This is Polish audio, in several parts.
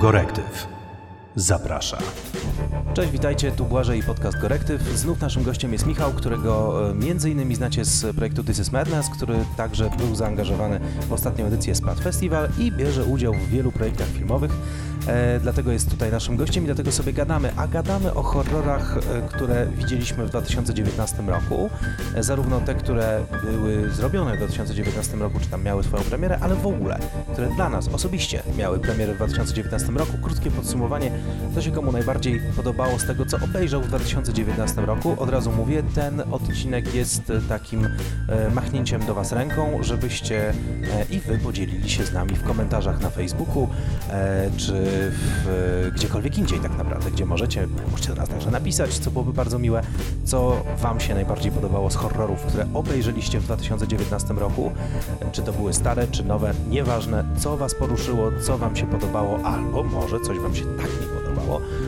Gorektyw zaprasza. Cześć, witajcie, tu Błażej i podcast Korektyw. Znów naszym gościem jest Michał, którego e, między innymi znacie z projektu This is Madness, który także był zaangażowany w ostatnią edycję SPAT Festival i bierze udział w wielu projektach filmowych. E, dlatego jest tutaj naszym gościem i dlatego sobie gadamy. A gadamy o horrorach, e, które widzieliśmy w 2019 roku. E, zarówno te, które były zrobione w 2019 roku, czy tam miały swoją premierę, ale w ogóle, które dla nas osobiście miały premierę w 2019 roku. Krótkie podsumowanie, co się komu najbardziej podobało z tego, co obejrzał w 2019 roku. Od razu mówię, ten odcinek jest takim machnięciem do Was ręką, żebyście i Wy podzielili się z nami w komentarzach na Facebooku, czy w, e, gdziekolwiek indziej tak naprawdę, gdzie możecie. Możecie teraz także napisać, co byłoby bardzo miłe, co Wam się najbardziej podobało z horrorów, które obejrzeliście w 2019 roku. Czy to były stare, czy nowe, nieważne, co Was poruszyło, co Wam się podobało, albo może coś Wam się tak nie podobało,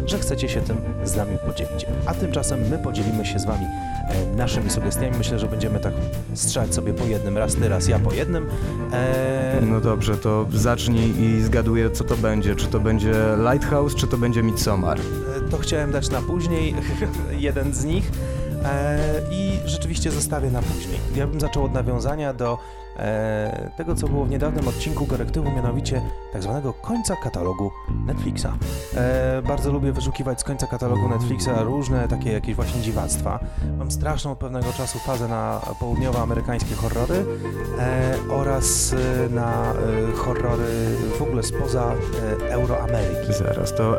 że chcecie się tym z nami podzielić. A tymczasem my podzielimy się z Wami e, naszymi sugestiami. Myślę, że będziemy tak strzelać sobie po jednym, raz ty, raz ja po jednym. E, No dobrze, to zacznij i zgaduję, co to będzie. Czy to będzie Lighthouse, czy to będzie Midsommar? to chciałem dać na później, jeden z nich. E, I rzeczywiście zostawię na później. Ja bym zaczął od nawiązania do e, tego, co było w niedawnym odcinku korektywu, mianowicie tak zwanego końca katalogu Netflixa. E, bardzo lubię wyszukiwać z końca katalogu Netflixa różne takie jakieś właśnie dziwactwa. Mam straszną od pewnego czasu fazę na południowoamerykańskie horrory oraz na horrory w ogóle spoza Euroameryki. Zaraz, to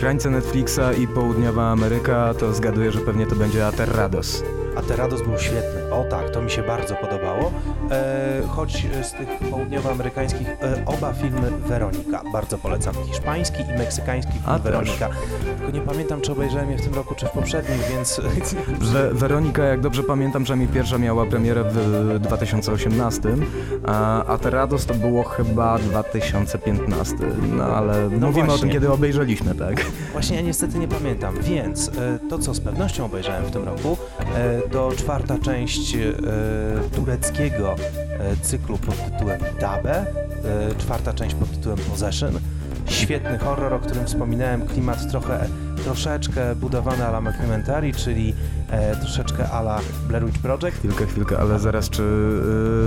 krańce Netflixa i południowa Ameryka, to zgaduję, że pewnie to będzie Aterrados. A Terados był świetny. O tak, to mi się bardzo podobało. E, choć z tych południowoamerykańskich e, oba filmy Weronika. Bardzo polecam. Hiszpański i meksykański film A, też. Weronika. Tylko nie pamiętam, czy obejrzałem je w tym roku, czy w poprzednim, więc... We, Weronika, jak dobrze pamiętam, przynajmniej pierwsza miała premierę w 2018, a Aterrados to było chyba 2015. No ale mówimy o właśnie. tym, kiedy obejrzeliśmy, tak? Właśnie ja niestety nie pamiętam, więc e, to, co z pewnością obejrzałem w tym roku, e, to czwarta część e, tureckiego e, cyklu pod tytułem Dabe, e, czwarta część pod tytułem Possession. Świetny horror, o którym wspominałem, klimat trochę, troszeczkę budowany ala mockumentary, czyli e, troszeczkę ala Blair Witch Project. Chwilkę, chwilkę, ale zaraz, czy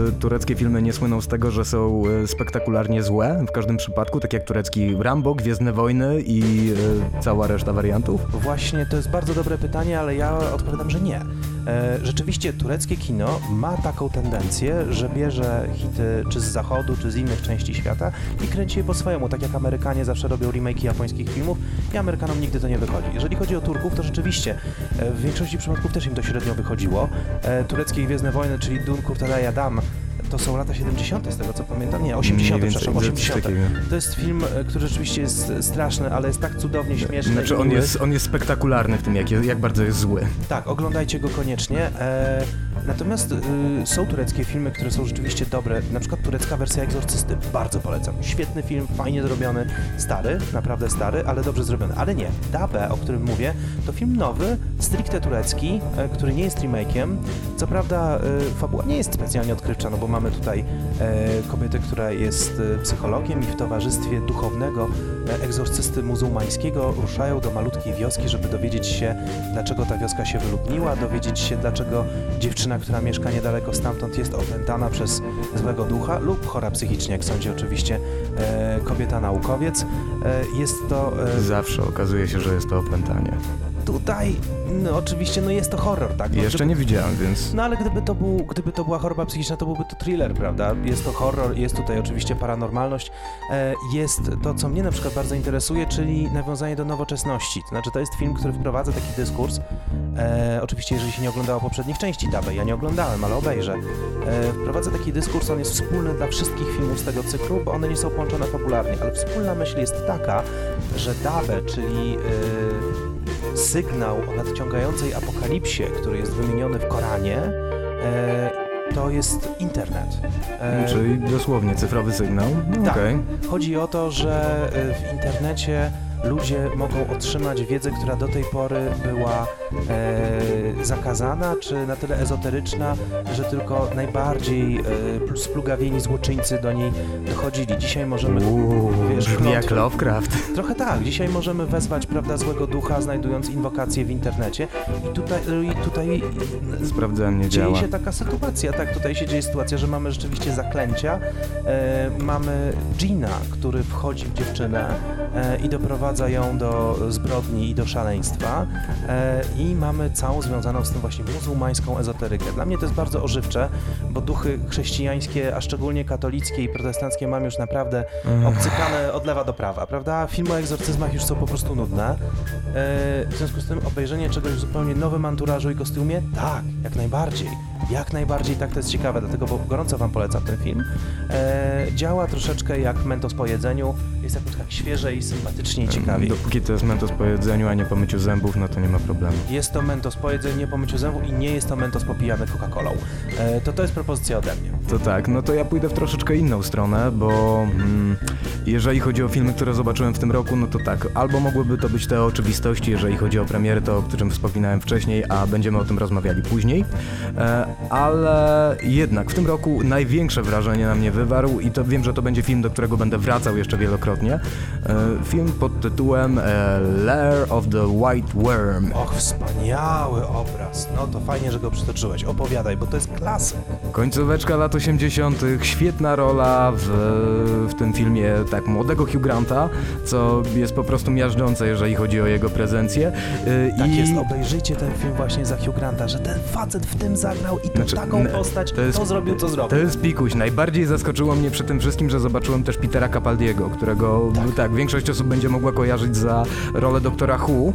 y, tureckie filmy nie słyną z tego, że są y, spektakularnie złe w każdym przypadku, tak jak turecki Rambo, Gwiezdne Wojny i y, cała reszta wariantów? Właśnie to jest bardzo dobre pytanie, ale ja odpowiadam, że nie. E, rzeczywiście tureckie kino ma taką tendencję, że bierze hity czy z zachodu, czy z innych części świata i kręci je po swojemu, tak jak Amerykanie zawsze robią remake'i japońskich filmów i Amerykanom nigdy to nie wychodzi. Jeżeli chodzi o Turków, to rzeczywiście e, w większości przypadków też im to średnio wychodziło. E, tureckie Gwiezdne Wojny, czyli Dunkur Tadaj Adam, to są lata 70. z tego co pamiętam, nie, 80. Mniej przepraszam, więcej, 80. coś takiego. To jest film, e, który rzeczywiście jest straszny, ale jest tak cudownie śmieszny. Znaczy on jest, on jest spektakularny w tym, jak, jak bardzo jest zły. Tak, oglądajcie go koniecznie. E, natomiast y, są tureckie filmy, które są rzeczywiście dobre. Na przykład turecka wersja Egzorcysty. Bardzo polecam. Świetny film, fajnie zrobiony. Stary, naprawdę stary, ale dobrze zrobiony. Ale nie, Dabe, o którym mówię, to film nowy, stricte turecki, e, który nie jest remake'iem. Co prawda e, fabuła nie jest specjalnie odkrywcza, no bo mamy tutaj e, kobietę, która jest psychologiem i w towarzystwie duchownego egzorcysty muzułmańskiego ruszają do malutkiej wioski, żeby dowiedzieć się, dlaczego ta wioska się wyludniła, dowiedzieć się, dlaczego dziewczyna, która mieszka niedaleko stamtąd, jest opętana przez złego ducha lub chora psychicznie, jak sądzi oczywiście e, kobieta naukowiec. E, jest to e, Zawsze okazuje się, że jest to opętanie. Tutaj, no oczywiście, no jest to horror, tak? No, Jeszcze nie widziałem, więc... no ale gdyby to, był, gdyby to była choroba psychiczna, to byłby to thriller, prawda? Jest to horror, jest tutaj oczywiście paranormalność. E, jest to, co mnie na przykład bardzo interesuje, czyli nawiązanie do nowoczesności. To znaczy, to jest film, który wprowadza taki dyskurs. E, oczywiście, jeżeli się nie oglądało poprzednich części Dabe, ja nie oglądałem, ale obejrzę. E, wprowadza taki dyskurs, on jest wspólny dla wszystkich filmów z tego cyklu, bo one nie są połączone fabularnie, ale wspólna myśl jest taka, że Dabe, czyli e, sygnał o nadciągającej apokalipsie, który jest wymieniony w Koranie, e, to jest internet. E, Czyli dosłownie cyfrowy sygnał? No, tak. Okej. Chodzi o to, że e, w internecie ludzie mogą otrzymać wiedzę, która do tej pory była e, zakazana, czy na tyle ezoteryczna, że tylko najbardziej e, splugawieni złoczyńcy do niej dochodzili. Dzisiaj możemy... Uuu, wiesz, brzmi jak. Lovecraft. Trochę tak. Dzisiaj możemy wezwać, prawda, złego ducha, znajdując inwokacje w internecie i tutaj, i tutaj Sprawdzałem, nie dzieje działa. się taka sytuacja, tak, tutaj się dzieje sytuacja, że mamy rzeczywiście zaklęcia, e, mamy dżina, który wchodzi w dziewczynę e, i doprowadza ją do zbrodni i do szaleństwa e, i mamy całą związaną z tym właśnie muzułmańską ezoterykę. Dla mnie to jest bardzo ożywcze, bo duchy chrześcijańskie, a szczególnie katolickie i protestanckie mam już naprawdę obcykane od lewa do prawa, prawda? Filmy o egzorcyzmach już są po prostu nudne. E, w związku z tym obejrzenie czegoś w zupełnie nowym anturażu i kostiumie, tak, jak najbardziej. Jak najbardziej tak to jest ciekawe, dlatego bo gorąco Wam polecam ten film. E, działa troszeczkę jak Mentos po jedzeniu, jest jakoś tak świeżej, sympatycznie i ciekawiej. Dopóki to jest mentos po jedzeniu, a nie po myciu zębów, no to nie ma problemu. Jest to Mentos po jedzeniu, nie po myciu zębów i nie jest to Mentos popijany Coca-Colą. E, to to jest propozycja ode mnie. To tak, no to ja pójdę w troszeczkę inną stronę, bo mm, jeżeli chodzi o filmy, które zobaczyłem w tym roku, no to tak, albo mogłyby to być te oczywistości, jeżeli chodzi o premiery, to o którym wspominałem wcześniej, a będziemy o tym rozmawiali później, e, ale jednak w tym roku największe wrażenie na mnie wywarł i to wiem, że to będzie film, do którego będę wracał jeszcze wielokrotnie, e, film pod tytułem e, Lair of the White Worm. Och, wspaniały obraz. No to fajnie, że go przytoczyłeś. Opowiadaj, bo to jest klasyk. Końcóweczka lat 80., świetna rola w, w tym filmie tak młodego Hugh Granta, co jest po prostu miażdżące, jeżeli chodzi o jego prezencję. Yy, Tak i... jest, obejrzyjcie ten film właśnie za Hugh Granta, że ten facet w tym zagrał i to Znaczy, taką postać, to to, jest- zrobił, co zrobił. To jest pikuś. Najbardziej zaskoczyło mnie przy tym wszystkim, że zobaczyłem też Petera Capaldiego, którego tak. większość osób będzie mogła kojarzyć za rolę doktora Who, yy,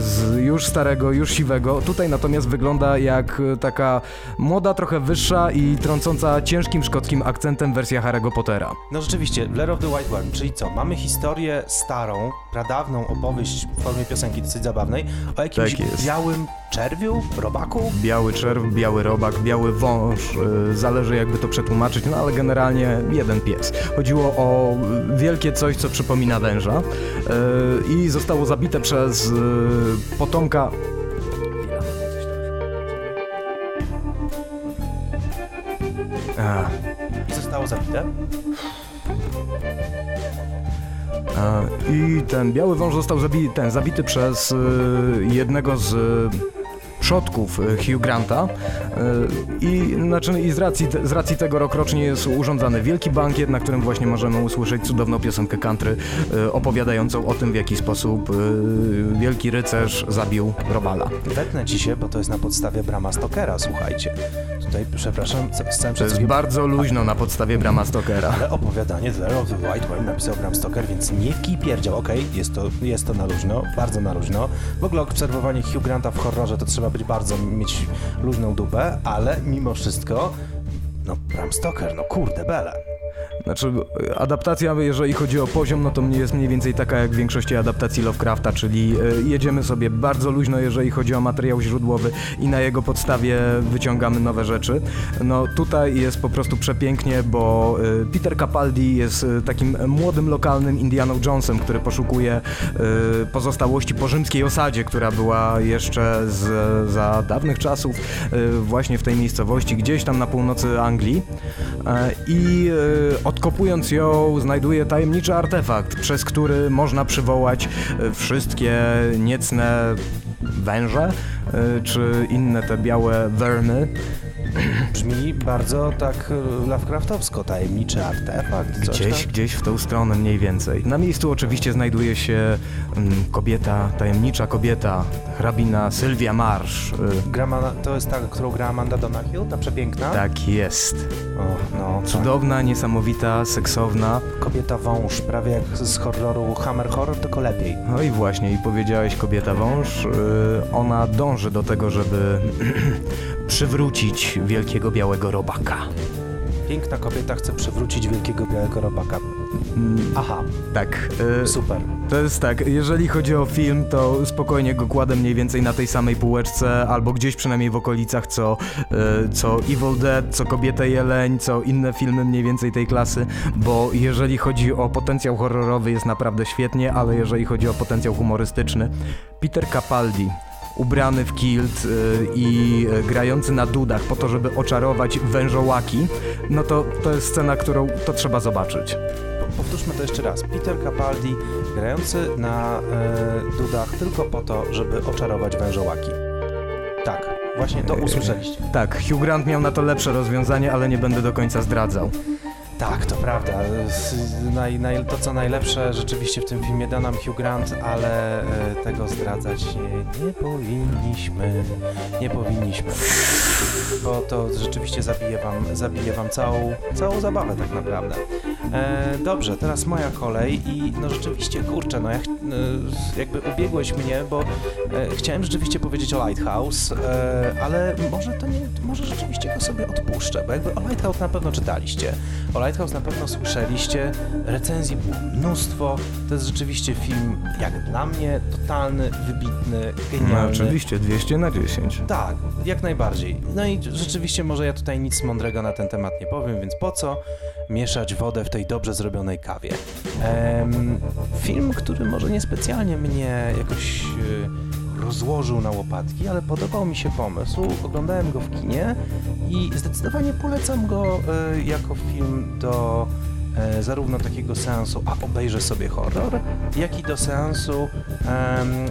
z już starego, już siwego. Tutaj natomiast wygląda jak taka młoda, trochę wyższa i trącąca ciężkim szkockim akcentem wersja Harry'ego Pottera. No rzeczywiście, Blair of the White Worm, czyli co? Mamy historię starą, pradawną opowieść w formie piosenki dosyć zabawnej o jakimś Tak białym czerwiu, robaku? Biały czerw, biały robak, biały wąż, y, zależy jakby to przetłumaczyć, no ale generalnie jeden pies. Chodziło o wielkie coś, co przypomina węża y, i zostało zabite przez y, potomka... A, zostało zabite. I ten biały wąż został zabi ten, zabity przez y, jednego z przodków y, Hugh Granta y, i, znaczy, i z, racji, z racji tego rokrocznie jest urządzany wielki bankiet, na którym właśnie możemy usłyszeć cudowną piosenkę country y, opowiadającą o tym, w jaki sposób wielki rycerz zabił Robala. Wetnę ci się, bo to jest na podstawie Brama Stokera, słuchajcie. Tutaj, przepraszam, z całym To jest bardzo luźno na podstawie Brama Stokera. ale opowiadanie The of the White Worm napisał Bram Stoker, więc nie kij pierdział, okej, jest, to, jest to na luźno, bardzo na luźno. W ogóle obserwowanie Hugh Granta w horrorze to trzeba być bardzo, mieć luźną dupę, ale mimo wszystko, no Bram Stoker, no kurde, bele. Znaczy, adaptacja, jeżeli chodzi o poziom, no to mnie jest mniej więcej taka jak w większości adaptacji Lovecrafta, czyli e, jedziemy sobie bardzo luźno, jeżeli chodzi o materiał źródłowy i na jego podstawie wyciągamy nowe rzeczy. No tutaj jest po prostu przepięknie, bo e, Peter Capaldi jest e, takim młodym, lokalnym Indianą Jonesem, który poszukuje pozostałości po rzymskiej osadzie, która była jeszcze z, za dawnych czasów właśnie w tej miejscowości, gdzieś tam na północy Anglii. I e, odkopując ją, znajduje tajemniczy artefakt, przez który można przywołać e, wszystkie niecne węże, e, czy inne te białe wermy. Brzmi bardzo tak e, Lovecraftowsko, tajemniczy artefakt, Gdzieś, tam. gdzieś w tą stronę mniej więcej. Na miejscu oczywiście znajduje się mm, kobieta, tajemnicza kobieta, hrabina Sylwia Marsz. Ma, to jest ta, którą gra Amanda Donahill, ta przepiękna? Tak jest. O, no, tak. Cudowna, niesamowita, seksowna. Kobieta wąż, prawie jak z horroru Hammer Horror, tylko lepiej. No i właśnie, i powiedziałeś kobieta wąż, y, ona dąży do tego, żeby przywrócić wielkiego białego robaka. piękna kobieta chce przywrócić wielkiego białego robaka. Mm, Aha, tak. e, super. To jest tak, jeżeli chodzi o film, to spokojnie go kładę mniej więcej na tej samej półeczce, albo gdzieś przynajmniej w okolicach, co, e, co Evil Dead, co Kobieta Jeleń, co inne filmy mniej więcej tej klasy, bo jeżeli chodzi o potencjał horrorowy jest naprawdę świetnie, ale jeżeli chodzi o potencjał humorystyczny, Peter Capaldi ubrany w kilt y, i y, grający na dudach po to, żeby oczarować wężołaki, no to to jest scena, którą to trzeba zobaczyć. Po- Powtórzmy to jeszcze raz. Peter Capaldi grający na e, dudach tylko po to, żeby oczarować wężołaki. Tak, właśnie to usłyszeliście. Tak, Hugh Grant miał na to lepsze rozwiązanie, ale nie będę do końca zdradzał. Tak, to prawda. Naj, naj, to co najlepsze rzeczywiście w tym filmie da nam Hugh Grant, ale e, tego zdradzać nie, nie powinniśmy. Nie powinniśmy. Bo to rzeczywiście zabije wam, zabije wam całą, całą zabawę tak naprawdę. E, dobrze, teraz moja kolej i no rzeczywiście, kurczę, no jak, e, jakby ubiegłeś mnie, bo e, chciałem rzeczywiście powiedzieć o Lighthouse, e, ale może to nie, może rzeczywiście go sobie odpuszczę, bo jakby o Lighthouse na pewno czytaliście. O Lighthouse na pewno słyszeliście, recenzji było mnóstwo, to jest rzeczywiście film, jak dla mnie, totalny, wybitny, No genialny. oczywiście, 200 na 10. Tak, jak najbardziej. No i rzeczywiście może ja tutaj nic mądrego na ten temat nie powiem, więc po co mieszać wodę w tej dobrze zrobionej kawie? Em, film, który może niespecjalnie mnie jakoś e, rozłożył na łopatki, ale podobał mi się pomysł. Oglądałem go w kinie i zdecydowanie polecam go e, jako film do e, zarówno takiego seansu, a obejrzę sobie horror, jak i do seansu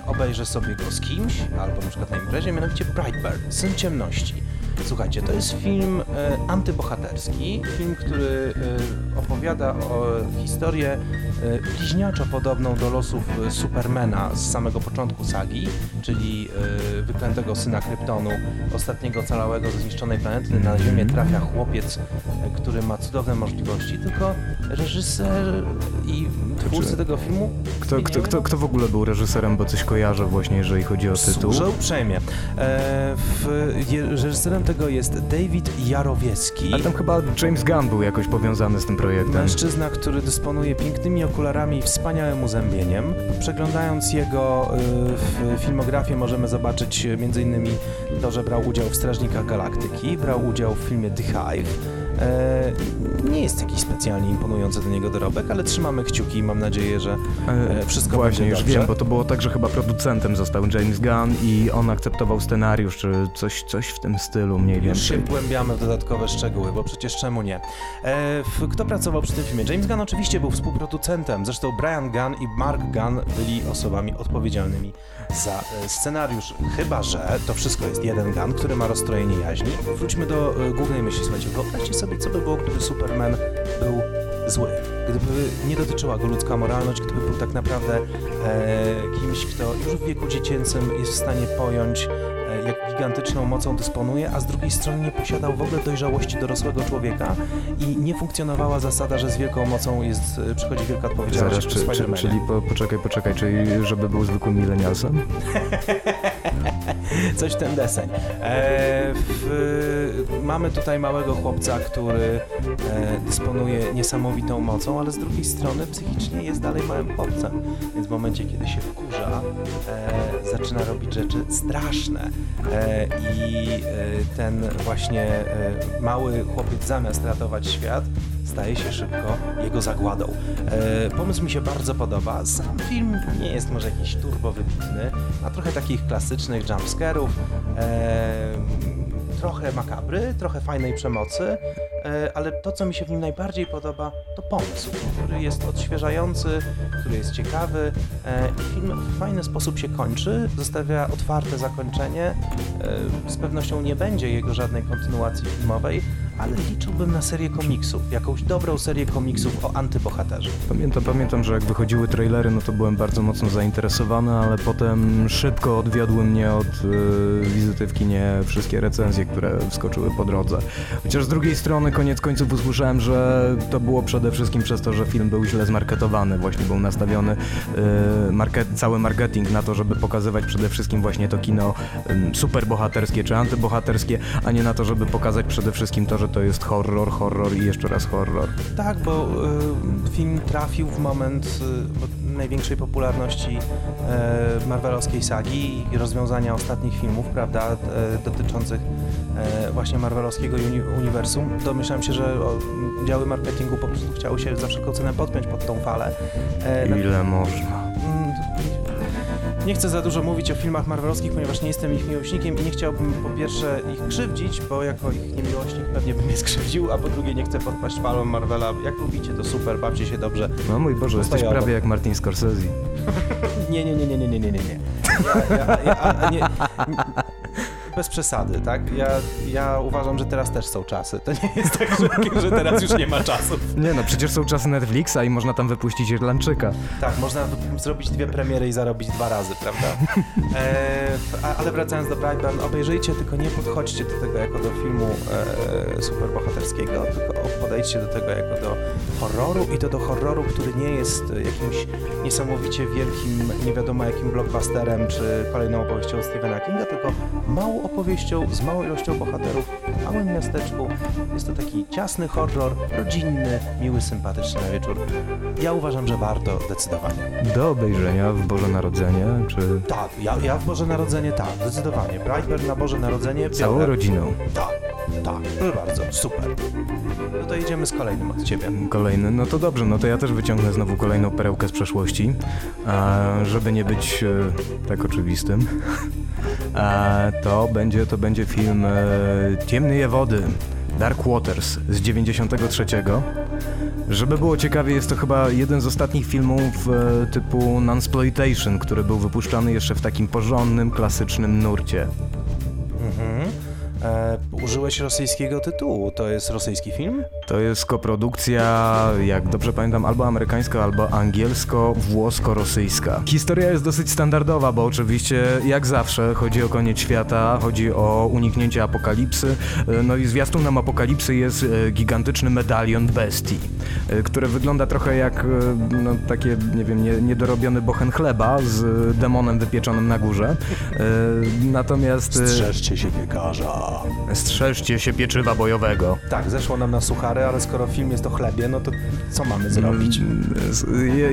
obejrzę sobie go z kimś, albo na przykład na imprezie, mianowicie Brightburn, Syn Ciemności. Słuchajcie, to jest film e, antybohaterski, film, który e, opowiada o historię bliźniaczo podobną do losów e, Supermana z samego początku sagi, czyli e, wyklętego syna Kryptonu, ostatniego ocalałego ze zniszczonej planety. Na Ziemię trafia chłopiec, e, który ma cudowne możliwości, tylko reżyser i twórcy tego filmu Kto, kto, kto, kto w ogóle był reżyserem, bo coś kojarzę właśnie, jeżeli chodzi o tytuł. Służę uprzejmie. E, w, reżyserem tego jest David Jarowiecki. A tam chyba James Gunn był jakoś powiązany z tym projektem. Mężczyzna, który dysponuje pięknymi okularami i wspaniałym uzębieniem. Przeglądając jego y, filmografię możemy zobaczyć y, m.in. to, że brał udział w Strażnikach Galaktyki, brał udział w filmie The Hive. E, nie jest jakiś specjalnie imponujący do niego dorobek, ale trzymamy kciuki i mam nadzieję, że e, wszystko Właśnie, będzie już dobrze. wiem, bo to było tak, że chyba producentem został James Gunn i on akceptował scenariusz, czy coś, coś w tym stylu mniej Już się więcej. wgłębiamy w dodatkowe szczegóły, bo przecież czemu nie? E, w, kto pracował przy tym filmie? James Gunn oczywiście był współproducentem, zresztą Brian Gunn i Mark Gunn byli osobami odpowiedzialnymi za e, scenariusz, chyba że to wszystko jest jeden Gunn, który ma rozstrojenie jaźni. Wróćmy do e, głównej myśli, słuchajcie, wyobraźcie sobie, co by było, gdyby Superman był zły, gdyby nie dotyczyła go ludzka moralność, gdyby był tak naprawdę e, kimś, kto już w wieku dziecięcym jest w stanie pojąć, jak gigantyczną mocą dysponuje, a z drugiej strony nie posiadał w ogóle dojrzałości dorosłego człowieka i nie funkcjonowała zasada, że z wielką mocą jest, e, przychodzi wielka odpowiedzialność Zaraz, czy, czy, czyli po, poczekaj, poczekaj, czyli żeby był zwykłym milenialsem? Coś ten deseń. E, w, mamy tutaj małego chłopca, który e, dysponuje niesamowitą mocą, ale z drugiej strony psychicznie jest dalej małym chłopcem. Więc w momencie, kiedy się wkurza, e, zaczyna robić rzeczy straszne. E, I e, ten właśnie e, mały chłopiec zamiast ratować świat, staje się szybko jego zagładą. E, pomysł mi się bardzo podoba. Sam film nie jest może jakiś turbo wybitny, ma trochę takich klasycznych jumpscarów, e, trochę makabry, trochę fajnej przemocy, e, ale to, co mi się w nim najbardziej podoba, to pomysł, który jest odświeżający, który jest ciekawy e, i film w fajny sposób się kończy, zostawia otwarte zakończenie. E, z pewnością nie będzie jego żadnej kontynuacji filmowej, ale liczyłbym na serię komiksów, jakąś dobrą serię komiksów o antybohaterze. Pamiętam, pamiętam, że jak wychodziły trailery, no to byłem bardzo mocno zainteresowany, ale potem szybko odwiodły mnie od y, wizyty w kinie wszystkie recenzje, które wskoczyły po drodze. Chociaż z drugiej strony koniec końców usłyszałem, że to było przede wszystkim przez to, że film był źle zmarketowany, właśnie był nastawiony y, market, cały marketing na to, żeby pokazywać przede wszystkim właśnie to kino superbohaterskie czy antybohaterskie, a nie na to, żeby pokazać przede wszystkim to, że to jest horror, horror i jeszcze raz horror. Tak, bo y, film trafił w moment y, największej popularności y, marvelowskiej sagi i rozwiązania ostatnich filmów, prawda, y, dotyczących y, właśnie marvelowskiego uni uniwersum. Domyślam się, że o, działy marketingu po prostu chciały się za wszelką cenę podpiąć pod tą falę. E, na- Ile można? Nie chcę za dużo mówić o filmach marvelowskich, ponieważ nie jestem ich miłośnikiem i nie chciałbym po pierwsze ich krzywdzić, bo jako ich niemiłośnik pewnie bym je skrzywdził, a po drugie nie chcę podpaść falą Marvela. Jak lubicie, to super, bawcie się dobrze. No mój Boże, no jesteś prawie jak Martin Scorsese. nie, nie, nie, nie, nie, nie, nie, nie. Ja, ja, ja, nie, nie bez przesady, tak? Ja, ja uważam, że teraz też są czasy. To nie jest tak, że, że teraz już nie ma czasów. Nie no, przecież są czasy Netflixa i można tam wypuścić Irlandczyka. Tak, można zrobić dwie premiery i zarobić dwa razy, prawda? E, ale wracając do Brightburn, obejrzyjcie, tylko nie podchodźcie do tego jako do filmu e, superbohaterskiego, tylko podejdźcie do tego jako do horroru i to do horroru, który nie jest jakimś niesamowicie wielkim, nie wiadomo jakim blockbusterem czy kolejną opowieścią Stephena Kinga, tylko małą opowieścią z małą ilością bohaterów w małym miasteczku. Jest to taki ciasny horror, rodzinny, miły, sympatyczny na wieczór. Ja uważam, że warto zdecydowanie. Do obejrzenia w Boże Narodzenie, czy Tak, ja, ja w Boże Narodzenie tak, zdecydowanie. Brightburn na Boże Narodzenie. całą biorę. rodziną. Tak, tak, proszę bardzo, super. No to jedziemy z kolejnym od ciebie. Kolejny, no to dobrze, no to ja też wyciągnę znowu kolejną perełkę z przeszłości, żeby nie być e, tak oczywistym. To będzie, to będzie film e, Ciemne Wody, Dark Waters z 93. Żeby było ciekawie, jest to chyba jeden z ostatnich filmów e, typu Nunsploitation, który był wypuszczany jeszcze w takim porządnym, klasycznym nurcie. Mhm. E, użyłeś rosyjskiego tytułu. To jest rosyjski film? To jest koprodukcja, jak dobrze pamiętam, albo amerykańska, albo angielsko-włosko-rosyjska. Historia jest dosyć standardowa, bo oczywiście, jak zawsze, chodzi o koniec świata, chodzi o uniknięcie apokalipsy. No i zwiastunem apokalipsy jest e, gigantyczny medalion bestii, e, który wygląda trochę jak e, no, takie, nie wiem, nie, niedorobiony bochen chleba z demonem wypieczonym na górze. Natomiast... Strzeżcie się piekarza. Strzeżcie się pieczywa bojowego. Tak, zeszło nam na suchary, ale skoro film jest o chlebie, no to co mamy zrobić? Mm,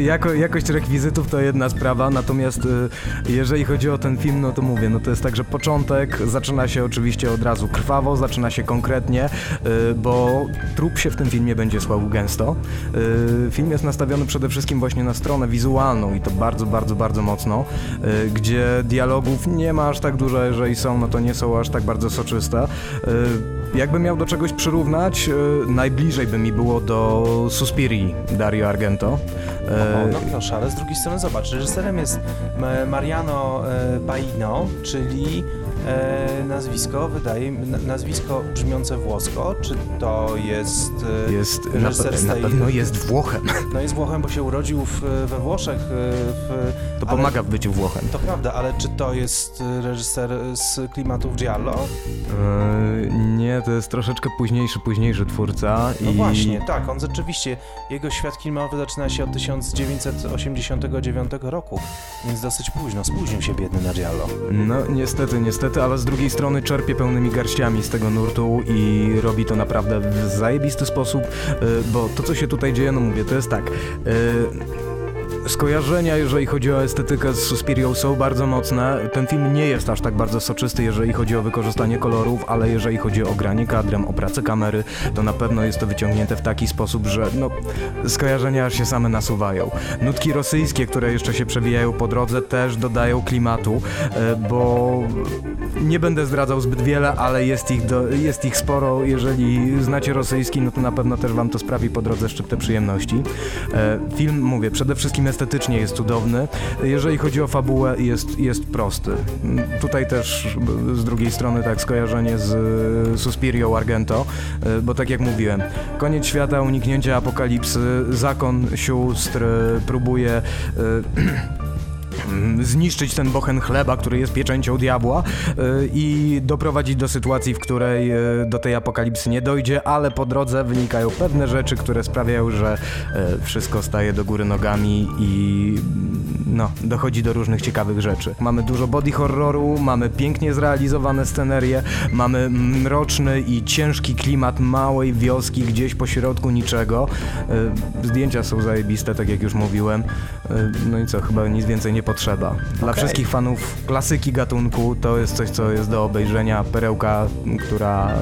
Jako, jakość rekwizytów to jedna sprawa, natomiast y, jeżeli chodzi o ten film, no to mówię, no to jest tak, że początek zaczyna się oczywiście od razu krwawo, zaczyna się konkretnie, y, bo trup się w tym filmie będzie słał gęsto. Y, Film jest nastawiony przede wszystkim właśnie na stronę wizualną i to bardzo, bardzo, bardzo mocno, gdzie dialogów nie ma aż tak dużo, jeżeli są, no to nie są aż tak bardzo soczyste. Y, Jakbym miał do czegoś przyrównać, y, najbliżej by mi było do Suspirii Dario Argento. O, E, no proszę, ale z drugiej strony zobacz, reżyserem jest Mariano e, Baino, czyli e, nazwisko, wydaje mi na- nazwisko brzmiące włosko, czy to jest... E, Jest, na, reżyser pe- na tej- pewno jest Włochem. No jest Włochem, bo się urodził w, we Włoszech. e, W, To ale- pomaga w byciu Włochem. To prawda, ale czy to jest reżyser z klimatów Giallo? E, nie, to jest troszeczkę późniejszy, późniejszy twórca. No i... właśnie, tak, on rzeczywiście, jego świat filmowy zaczyna się od 1989 roku, więc dosyć późno, spóźnił się biedny na Giallo. No niestety, niestety, ale z drugiej strony czerpie pełnymi garściami z tego nurtu i robi to naprawdę w zajebisty sposób, e, bo to co się tutaj dzieje, no mówię, to jest tak. Skojarzenia, jeżeli chodzi o estetykę z Suspirią są bardzo mocne. Ten film nie jest aż tak bardzo soczysty, jeżeli chodzi o wykorzystanie kolorów, ale jeżeli chodzi o granie kadrem, o pracę kamery, to na pewno jest to wyciągnięte w taki sposób, że no, skojarzenia aż się same nasuwają. Nutki rosyjskie, które jeszcze się przewijają po drodze, też dodają klimatu, e, bo nie będę zdradzał zbyt wiele, ale jest ich, do, jest ich sporo. Jeżeli znacie rosyjski, no to na pewno też wam to sprawi po drodze szczyptę przyjemności. E, Film, mówię, przede wszystkim estetycznie jest cudowny. Jeżeli chodzi o fabułę, jest, jest prosty. Tutaj też z drugiej strony tak skojarzenie z Suspirią Argento, bo tak jak mówiłem, koniec świata, uniknięcie apokalipsy, zakon sióstr próbuje e, zniszczyć ten bochen chleba, który jest pieczęcią diabła y, i doprowadzić do sytuacji, w której y, do tej apokalipsy nie dojdzie, ale po drodze wynikają pewne rzeczy, które sprawiają, że y, wszystko staje do góry nogami i no, dochodzi do różnych ciekawych rzeczy. Mamy dużo body horroru, mamy pięknie zrealizowane scenerie, mamy mroczny i ciężki klimat małej wioski gdzieś po środku niczego. Zdjęcia są zajebiste, tak jak już mówiłem. No i co, chyba nic więcej nie potrzeba. Dla Okej. wszystkich fanów klasyki gatunku to jest coś, co jest do obejrzenia. Perełka, która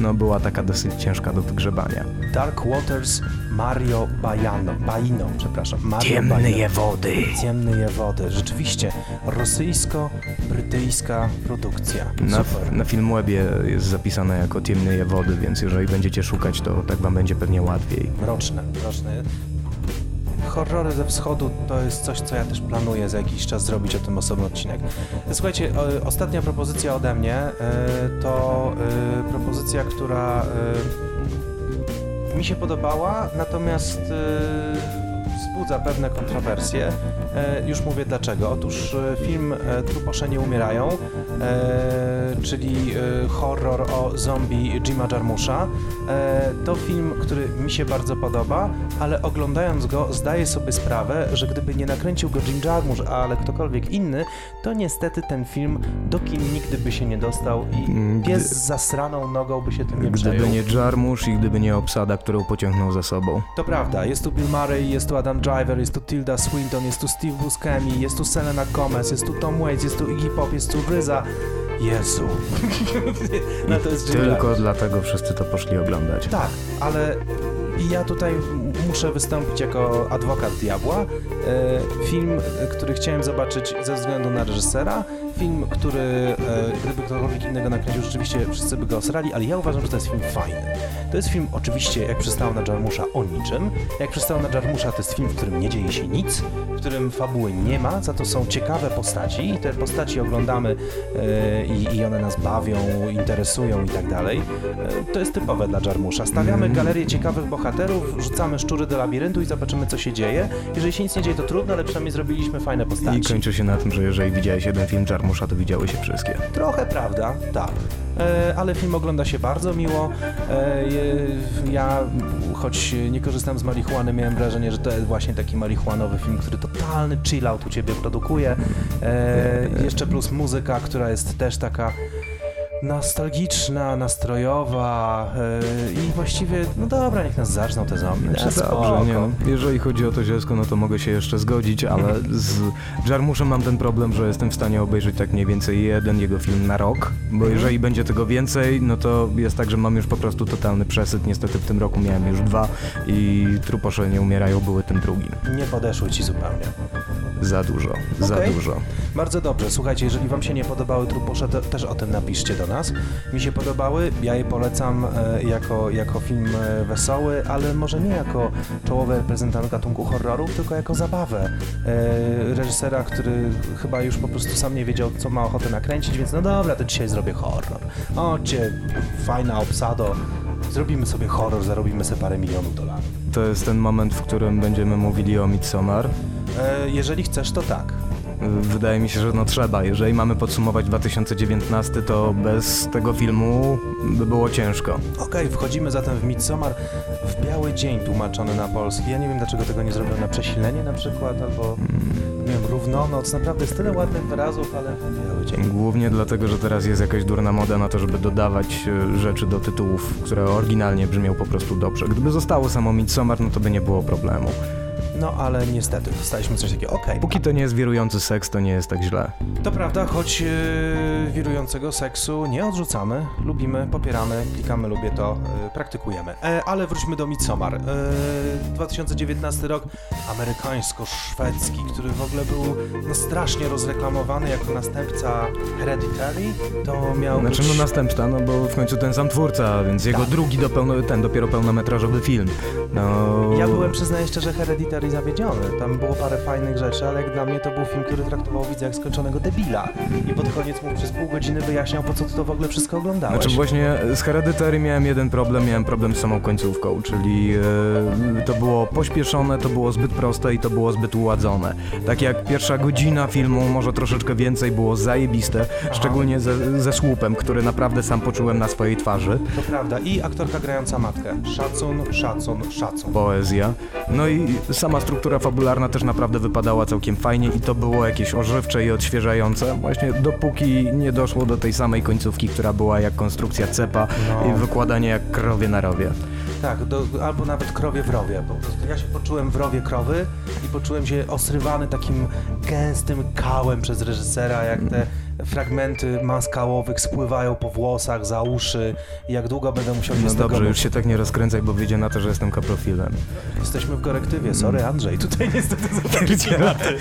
no, była taka dosyć ciężka do wygrzebania. Dark Waters Mario Baiano, Baino, przepraszam. Mario Baino. wody. Ciemne je wody. Rzeczywiście, rosyjsko-brytyjska produkcja. Na, Super. na Filmwebie jest zapisane jako Ciemne je wody, więc jeżeli będziecie szukać, to tak wam będzie pewnie łatwiej. Mroczne, mroczne. Horrory ze wschodu to jest coś, co ja też planuję za jakiś czas zrobić o tym osobny odcinek. Słuchajcie, ostatnia propozycja ode mnie e, to e, propozycja, która e, mi się podobała, natomiast wzbudza pewne kontrowersje. E, już mówię dlaczego. Otóż e, film e, Truposze nie umierają, czyli horror o zombie Jima Jarmusza. To film, który mi się bardzo podoba, ale oglądając go zdaję sobie sprawę, że gdyby nie nakręcił go Jim Jarmusch, ale ktokolwiek inny, to niestety ten film do kin nigdy by się nie dostał i Mm, pies gdy- z zasraną nogą by się tym nie przejął. Gdyby nie Jarmusz i gdyby nie obsada, którą pociągnął za sobą. To prawda, jest tu Bill Murray, jest tu Adam Driver, jest tu Tilda Swinton, jest tu Steve Buscemi, jest tu Selena Gomez, jest tu Tom Waits, jest tu Iggy Pop, jest tu Ryza. Jezu. no to jest Tylko dlatego wszyscy to poszli oglądać. Tak, ale ja tutaj muszę wystąpić jako adwokat diabła. E, Film, który chciałem zobaczyć ze względu na reżysera. Film, który e, gdyby ktokolwiek innego nakręcił, rzeczywiście wszyscy by go osrali, ale ja uważam, że to jest film fajny. To jest film oczywiście, jak przystało na Jarmusza, o niczym. Jak przystało na Jarmusza, to jest film, w którym nie dzieje się nic, w którym fabuły nie ma, za to są ciekawe postaci i te postaci oglądamy e, i, i one nas bawią, interesują i tak dalej. E, to jest typowe dla Jarmusza. Stawiamy Mm. galerię ciekawych bohaterów, rzucamy szczury do labiryntu i zobaczymy, co się dzieje. Jeżeli się nic nie dzieje, to trudno, ale przynajmniej zrobiliśmy fajne I postaci. kończy się na tym, że jeżeli widziałeś jeden film Jarmusza, to widziały się wszystkie. Trochę prawda, tak. E, ale film ogląda się bardzo miło. E, ja, choć nie korzystam z marihuany, miałem wrażenie, że to jest właśnie taki marihuanowy film, który totalny chill out u ciebie produkuje. E, jeszcze plus muzyka, która jest też taka nostalgiczna, nastrojowa e, i właściwie, no dobra, niech nas zaczną te zombie. Znaczy, dobrze, nie, no. Jeżeli chodzi o to zielsko, no to mogę się jeszcze zgodzić, ale z Jarmuszem mam ten problem, że jestem w stanie obejrzeć tak mniej więcej jeden jego film na rok, bo jeżeli będzie tego więcej, no to jest tak, że mam już po prostu totalny przesyt. Niestety w tym roku miałem już dwa i Truposze nie umierają były tym drugim. Nie podeszły ci zupełnie. Za dużo, za Okej. dużo. Bardzo dobrze. Słuchajcie, jeżeli wam się nie podobały Truposze, to też o tym napiszcie do nas. Mi się podobały, ja je polecam e, jako, jako film e, wesoły, ale może nie jako czołowy reprezentant gatunku horrorów, tylko jako zabawę. E, reżysera, który chyba już po prostu sam nie wiedział, co ma ochotę nakręcić, więc no dobra, to dzisiaj zrobię horror. Ocie, fajna obsado. Zrobimy sobie horror, zarobimy sobie parę milionów dolarów. To jest ten moment, w którym będziemy mówili o Midsommar. E, jeżeli chcesz, to tak. Wydaje mi się, że no trzeba. Jeżeli mamy podsumować 2019, to bez tego filmu by było ciężko. Okej, wchodzimy zatem w Midsommar w biały dzień tłumaczony na polski. Ja nie wiem, dlaczego tego nie zrobiono na przesilenie na przykład, albo nie wiem, równonoc. Naprawdę jest tyle ładnych wyrazów, ale biały dzień. Głównie dlatego, że teraz jest jakaś durna moda na to, żeby dodawać e, rzeczy do tytułów, które oryginalnie brzmią po prostu dobrze. Gdyby zostało samo Midsommar, no to by nie było problemu. No ale niestety, dostaliśmy coś takiego. Okej, Póki to nie jest wirujący seks, to nie jest tak źle. to prawda, choć yy, wirującego seksu nie odrzucamy, lubimy, popieramy, klikamy, lubię to, yy, praktykujemy. E, ale wróćmy do Midsommar. E, 2019 rok amerykańsko-szwedzki, który w ogóle był no, strasznie rozreklamowany jako następca Hereditary. To miał Znaczy być... no następca, no bo w końcu ten sam twórca, więc jego Tak. drugi do pełno, ten dopiero pełnometrażowy film. No... Ja byłem, przyznaję szczerze, Hereditary zawiedziony. Tam było parę fajnych rzeczy, ale jak dla mnie to był film, który traktował widza jak skończonego debila. I pod koniec mu przez pół godziny wyjaśniał, po co ty to w ogóle wszystko oglądałeś. Znaczy właśnie z Hereditary miałem jeden problem, miałem problem z samą końcówką, czyli e, to było pośpieszone, to było zbyt proste i to było zbyt uładzone. Tak jak pierwsza godzina filmu, może troszeczkę więcej, było zajebiste, szczególnie ze, ze słupem, który naprawdę sam poczułem na swojej twarzy. To prawda. I aktorka grająca matkę. Szacun, szacun, szacun. Poezja. No i sama struktura fabularna też naprawdę wypadała całkiem fajnie i to było jakieś ożywcze i odświeżające, właśnie dopóki nie doszło do tej samej końcówki, która była jak konstrukcja cepa No. i wykładanie jak krowie na rowie. Tak, do, albo nawet krowie w rowie. Ja się poczułem w rowie krowy i poczułem się osrywany takim gęstym kałem przez reżysera, jak te fragmenty maskałowych spływają po włosach, za uszy i jak długo będę musiał się No z tego dobrze, już się tak nie rozkręcaj, bo wyjdzie na to, że jestem kaprofilem. Jesteśmy w korektywie, sorry Andrzej, tutaj niestety klimaty.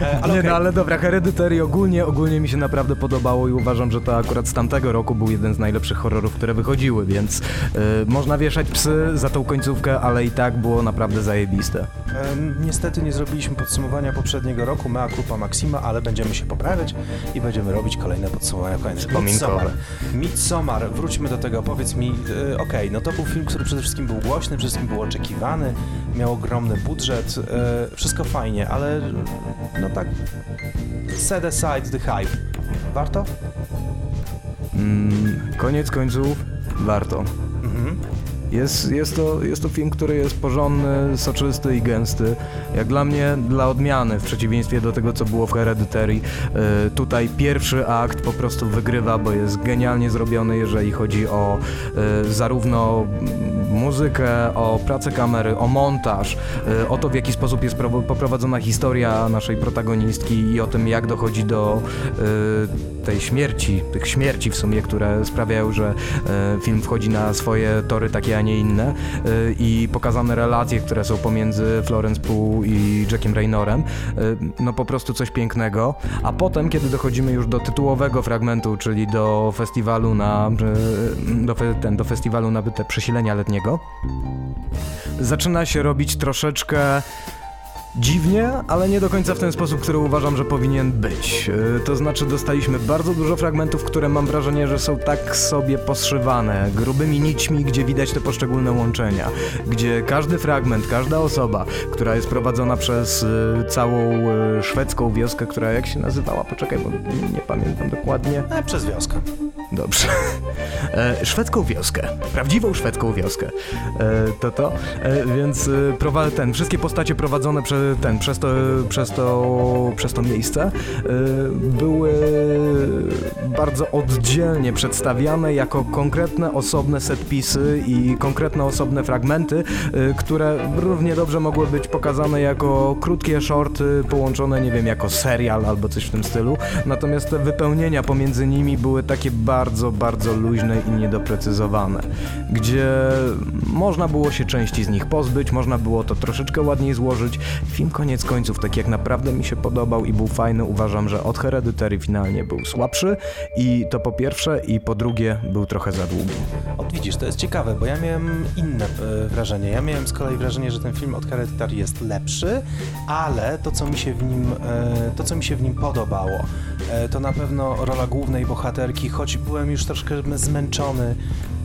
E, ale nie, okej. no ale dobra, Hereditary ogólnie, ogólnie mi się naprawdę podobało i uważam, że to akurat z tamtego roku był jeden z najlepszych horrorów, które wychodziły, więc y, można wieszać psy za tą końcówkę, ale i tak było naprawdę zajebiste. Niestety nie zrobiliśmy podsumowania poprzedniego roku, mea culpa maxima, ale będziemy się poprawiać i będziemy robić kolejne podsumowania kolejne. Wspominkowe. Midsommar. Midsommar, wróćmy do tego, powiedz mi, e, okej, no to był film, który przede wszystkim był głośny, przede wszystkim był oczekiwany, miał ogromny budżet, e, wszystko fajnie, ale no tak, set aside the hype. Warto? Mm, koniec końców, warto. Mhm. Jest, jest, to, jest to film, który jest porządny, soczysty i gęsty. Jak dla mnie, dla odmiany, w przeciwieństwie do tego, co było w Hereditary, y, tutaj pierwszy akt po prostu wygrywa, bo jest genialnie zrobiony, jeżeli chodzi o y, zarówno muzykę, o pracę kamery, o montaż, y, o to, w jaki sposób jest pro- poprowadzona historia naszej protagonistki i o tym, jak dochodzi do y, tej śmierci, tych śmierci w sumie, które sprawiają, że e, film wchodzi na swoje tory takie, a nie inne i pokazane relacje, które są pomiędzy Florence Pugh i Jackiem Raynorem, no po prostu coś pięknego, a potem, kiedy dochodzimy już do tytułowego fragmentu, czyli do festiwalu na, do, ten, do festiwalu na te przesilenia letniego, zaczyna się robić troszeczkę Dziwnie, ale nie do końca w ten sposób, który uważam, że powinien być. Yy, To znaczy, dostaliśmy bardzo dużo fragmentów, które mam wrażenie, że są tak sobie poszywane, grubymi nićmi, gdzie widać te poszczególne łączenia. Gdzie każdy fragment, każda osoba, która jest prowadzona przez yy, całą yy, szwedzką wioskę, która jak się nazywała? Poczekaj, bo nie pamiętam dokładnie. E, przez wioskę. Dobrze. E, szwedzką wioskę. Prawdziwą szwedzką wioskę. E, to to. E, więc e, ten, wszystkie postacie prowadzone prze, ten, przez, to, przez, to, przez to miejsce e, były bardzo oddzielnie przedstawiane jako konkretne osobne setpisy i konkretne osobne fragmenty, e, które równie dobrze mogły być pokazane jako krótkie shorty połączone, nie wiem, jako serial albo coś w tym stylu. Natomiast te wypełnienia pomiędzy nimi były takie bardzo, bardzo luźne i niedoprecyzowane, gdzie można było się części z nich pozbyć, można było to troszeczkę ładniej złożyć. Film koniec końców, tak jak naprawdę mi się podobał i był fajny, uważam, że od Hereditary finalnie był słabszy i to po pierwsze i po drugie był trochę za długi. O, widzisz, to jest ciekawe, bo ja miałem inne e, wrażenie. Ja miałem z kolei wrażenie, że ten film od Hereditary jest lepszy, ale to, co mi się w nim, e, to, co mi się w nim podobało, to na pewno rola głównej bohaterki, choć byłem już troszkę zmęczony e,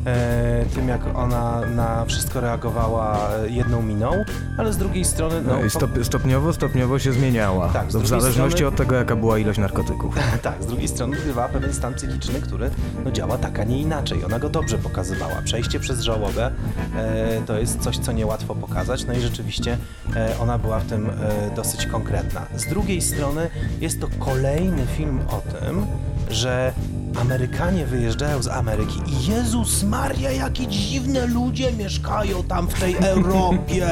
tym, jak ona na wszystko reagowała e, jedną miną, ale z drugiej strony... No i stop, stopniowo, stopniowo się zmieniała. Tak, w zależności strony- od tego, jaka była ilość narkotyków. Tak, z drugiej strony odgrywała pewien stan psychiczny, który no, działa tak, a nie inaczej. Ona go dobrze pokazywała. Przejście przez żałobę e, to jest coś, co niełatwo pokazać, no i rzeczywiście e, ona była w tym e, dosyć konkretna. Z drugiej strony jest to kolejny film o tym, że Amerykanie wyjeżdżają z Ameryki i Jezus Maria, jakie dziwne ludzie mieszkają tam w tej Europie.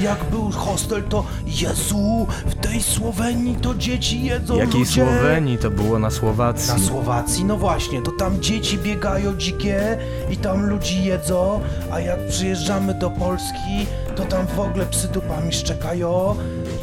Jak był hostel, to Jezu, w tej Słowenii to dzieci jedzą Jakiej ludzie. Słowenii to było na Słowacji? Na Słowacji? No właśnie, to tam dzieci biegają dzikie i tam ludzi jedzą, a jak przyjeżdżamy do Polski, to tam w ogóle psy dupami szczekają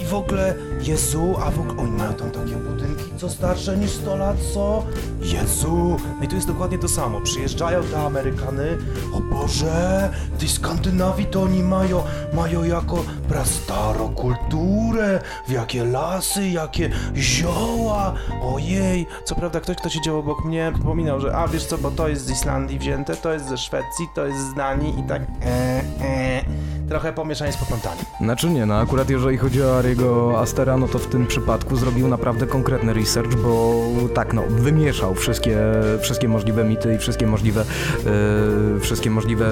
w ogóle, Jezu, a w ogóle, oni mają tam takie budynki, co starsze niż 100 lat, co? Jezu! No i tu jest dokładnie to samo. Przyjeżdżają te Amerykany. O Boże! Tej Skandynawii to oni mają, mają jako prastaro kulturę. W jakie lasy, jakie zioła. Ojej! Co prawda ktoś, kto siedział obok mnie, wspominał, że a wiesz co, bo to jest z Islandii wzięte, to jest ze Szwecji, to jest z Danii i tak e, e. Trochę pomieszanie z poplątami. Znaczy nie, no akurat jeżeli chodzi o Ariego Astera, no to w tym przypadku zrobił naprawdę konkretny research, bo tak no, wymieszał wszystkie, wszystkie możliwe mity i wszystkie możliwe, e, wszystkie możliwe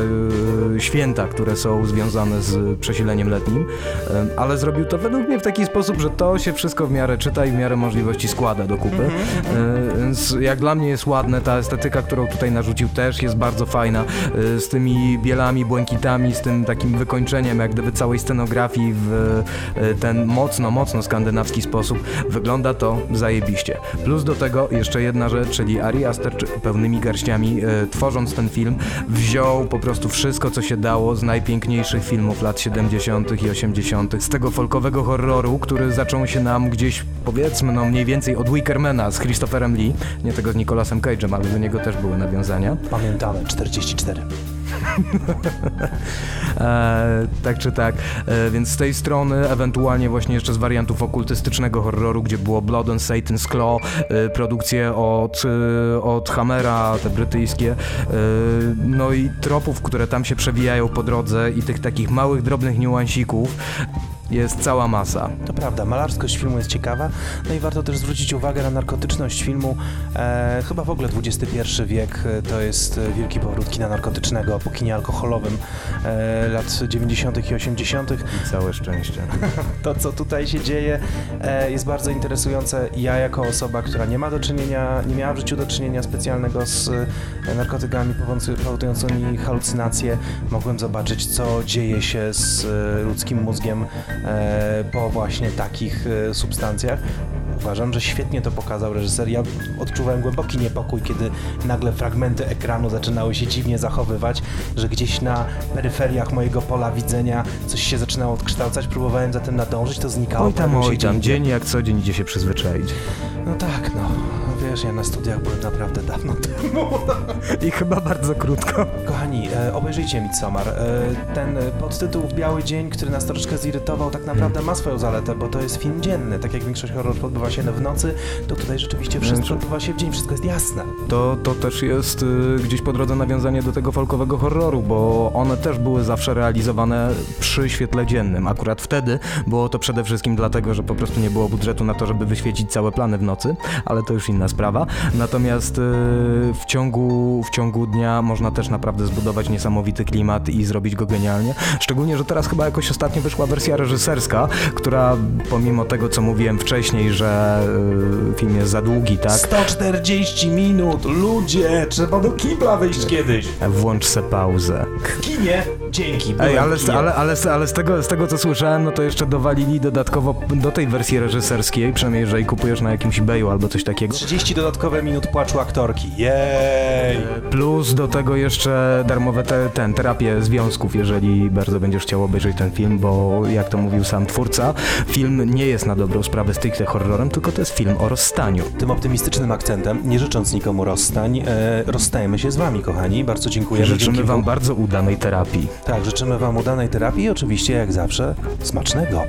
e, święta, które są związane z przesileniem letnim, e, ale zrobił to według mnie w taki sposób, że to się wszystko w miarę czyta i w miarę możliwości składa do kupy, e, więc jak dla mnie jest ładne, ta estetyka, którą tutaj narzucił też jest bardzo fajna, z tymi bielami, błękitami, z tym takim wykończeniem jak gdyby całej scenografii w e, ten mocno, mocno skandynawski sposób. Wygląda to zajebiście. Plus do tego jeszcze jedna rzecz, czyli Ari Aster pełnymi garściami, e, tworząc ten film, wziął po prostu wszystko, co się dało z najpiękniejszych filmów lat 70. i 80., z tego folkowego horroru, który zaczął się nam gdzieś, powiedzmy, no mniej więcej od Wickermana z Christopherem Lee, nie tego z Nicolasem Cage'em, ale do niego też były nawiązania. Pamiętamy, 44. E, tak czy tak. E, więc z tej strony, ewentualnie właśnie jeszcze z wariantów okultystycznego horroru, gdzie było Blood on Satan's Claw, e, produkcje od, e, od Hammera, te brytyjskie, e, no i tropów, które tam się przewijają po drodze i tych takich małych, drobnych niuansików jest cała masa. To prawda, malarskość filmu jest ciekawa, no i warto też zwrócić uwagę na narkotyczność filmu. E, chyba w ogóle XXI wiek e, to jest e, wielki powrót kina narkotycznego po kinie alkoholowym e, lat 90. i 80. Całe szczęście. To, co tutaj się dzieje, e, jest bardzo interesujące. Ja, jako osoba, która nie ma do czynienia, nie miała w życiu do czynienia specjalnego z e, narkotykami powodujący- powodującymi halucynacje, mogłem zobaczyć, co dzieje się z e, ludzkim mózgiem po właśnie takich e, substancjach. Uważam, że świetnie to pokazał reżyser. Ja odczuwałem głęboki niepokój, kiedy nagle fragmenty ekranu zaczynały się dziwnie zachowywać, że gdzieś na peryferiach mojego pola widzenia coś się zaczynało odkształcać. Próbowałem za tym nadążyć, to znikało. Oj tam, oj tam, dzień jak co dzień idzie się przyzwyczaić. No tak, no. Wiesz, ja na studiach byłem naprawdę dawno temu. I chyba bardzo krótko. Kochani, e, obejrzyjcie Midsommar. E, ten e, podtytuł Biały Dzień, który nas troszeczkę zirytował, tak naprawdę ma swoją zaletę, bo to jest film dzienny. Tak jak większość horrorów odbywa się w nocy, to tutaj rzeczywiście wszystko Znaczy- odbywa się w dzień, wszystko jest jasne. To, to też jest y, gdzieś po drodze nawiązanie do tego folkowego horroru, bo one też były zawsze realizowane przy świetle dziennym. Akurat wtedy było to przede wszystkim dlatego, że po prostu nie było budżetu na to, żeby wyświecić całe plany w nocy, ale to już inna sprawa. Natomiast y, w, ciągu, w ciągu dnia można też naprawdę zbudować niesamowity klimat i zrobić go genialnie. Szczególnie, że teraz chyba jakoś ostatnio wyszła wersja reżyserska, która pomimo tego, co mówiłem wcześniej, że y, film jest za długi, tak? 140 minut, ludzie! Trzeba do kibla wyjść kiedyś. Włącz se pauzę. W kinie? Dzięki, Ej, ale, kinie. ale, ale, ale z, tego, z tego co słyszałem, no to jeszcze dowalili dodatkowo do tej wersji reżyserskiej, przynajmniej jeżeli kupujesz na jakimś eBayu albo coś takiego. 30 dodatkowe minut płaczu aktorki. Jej! Plus do tego jeszcze darmowe te, ten, terapię związków, jeżeli bardzo będziesz chciał obejrzeć ten film, bo jak to mówił sam twórca, film nie jest na dobrą sprawę stricte horrorem, tylko to jest film o rozstaniu. Tym optymistycznym akcentem, nie życząc nikomu rozstań, e, rozstajemy się z wami, kochani. Bardzo dziękujemy. Życzymy wam bardzo udanej terapii. Tak, życzymy wam udanej terapii i oczywiście, jak zawsze, smacznego.